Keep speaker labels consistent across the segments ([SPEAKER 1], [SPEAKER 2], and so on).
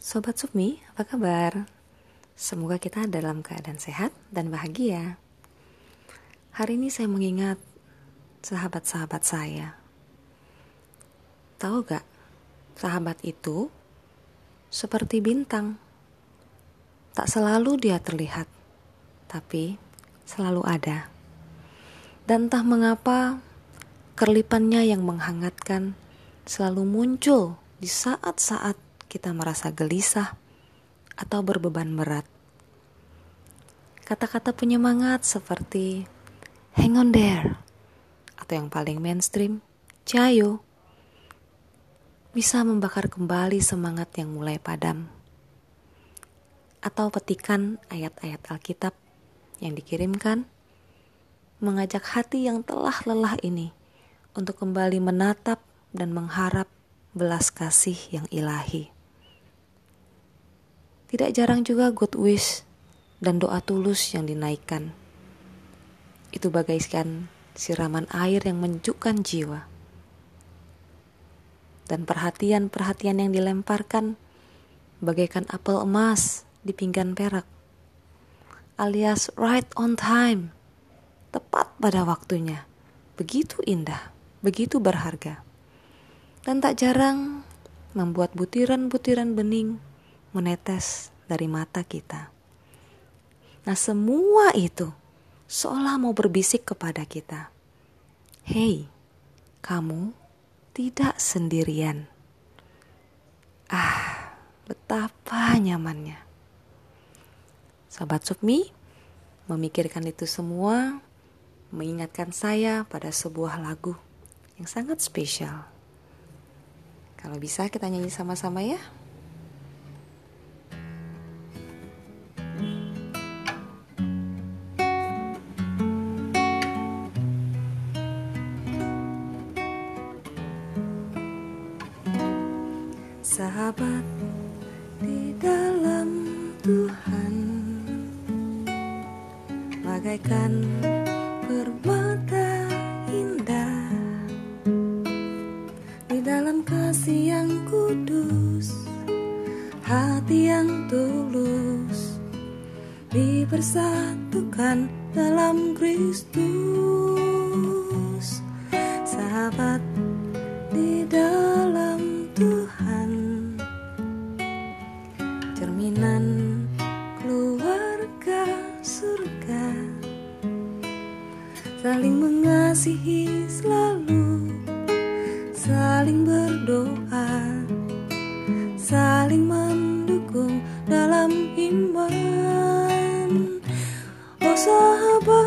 [SPEAKER 1] Sobat Sukmi, apa kabar? Semoga kita dalam keadaan sehat dan bahagia. Hari ini saya mengingat sahabat-sahabat saya. Tahu gak, sahabat itu seperti bintang. Tak selalu dia terlihat, tapi selalu ada. Dan entah mengapa, kerlipannya yang menghangatkan selalu muncul di saat-saat kita merasa gelisah atau berbeban berat. Kata-kata penyemangat seperti hang on there atau yang paling mainstream, cayo bisa membakar kembali semangat yang mulai padam. Atau petikan ayat-ayat Alkitab yang dikirimkan mengajak hati yang telah lelah ini untuk kembali menatap dan mengharap belas kasih yang ilahi. Tidak jarang juga good wish dan doa tulus yang dinaikkan. Itu bagaikan siraman air yang menyejukkan jiwa. Dan perhatian-perhatian yang dilemparkan bagaikan apel emas di pinggan perak. Alias right on time. Tepat pada waktunya. Begitu indah, begitu berharga. Dan tak jarang membuat butiran-butiran bening menetes dari mata kita. Nah, semua itu seolah mau berbisik kepada kita, "Hei, kamu tidak sendirian." Ah, betapa nyamannya. Sahabat Sukmi, memikirkan itu semua mengingatkan saya pada sebuah lagu yang sangat spesial. Kalau bisa kita nyanyi sama-sama ya. Sahabat di dalam Tuhan. Bagaikan permata indah Di dalam kasih yang kudus Hati yang tulus Dipersatukan dalam Kristus cerminan keluarga surga. Saling mengasihi selalu. Saling berdoa. Saling mendukung dalam iman. Oh sahabatku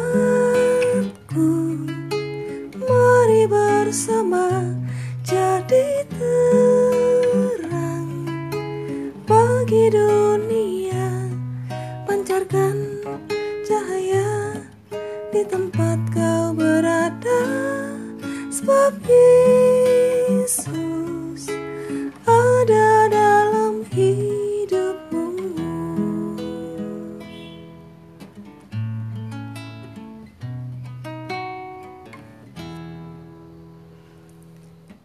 [SPEAKER 1] bagi dunia pancarkan cahaya di tempat kau berada. Sebab Yesus ada dalam hidupmu.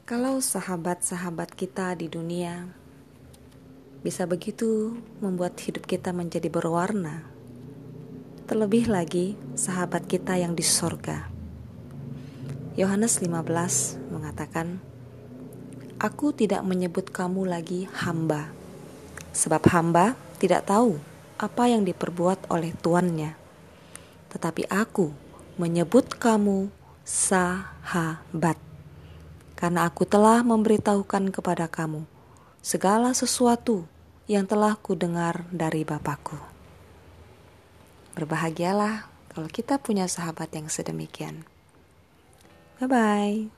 [SPEAKER 1] Kalau sahabat-sahabat kita di dunia bisa begitu membuat hidup kita menjadi berwarna, terlebih lagi sahabat kita yang di sorga. Yohanes 15 mengatakan, Aku tidak menyebut kamu lagi hamba, sebab hamba tidak tahu apa yang diperbuat oleh tuannya. Tetapi aku menyebut kamu sahabat karena aku telah memberitahukan kepada kamu segala sesuatu yang telah kudengar dari Bapakku. Berbahagialah kalau kita punya sahabat yang sedemikian. Bye bye.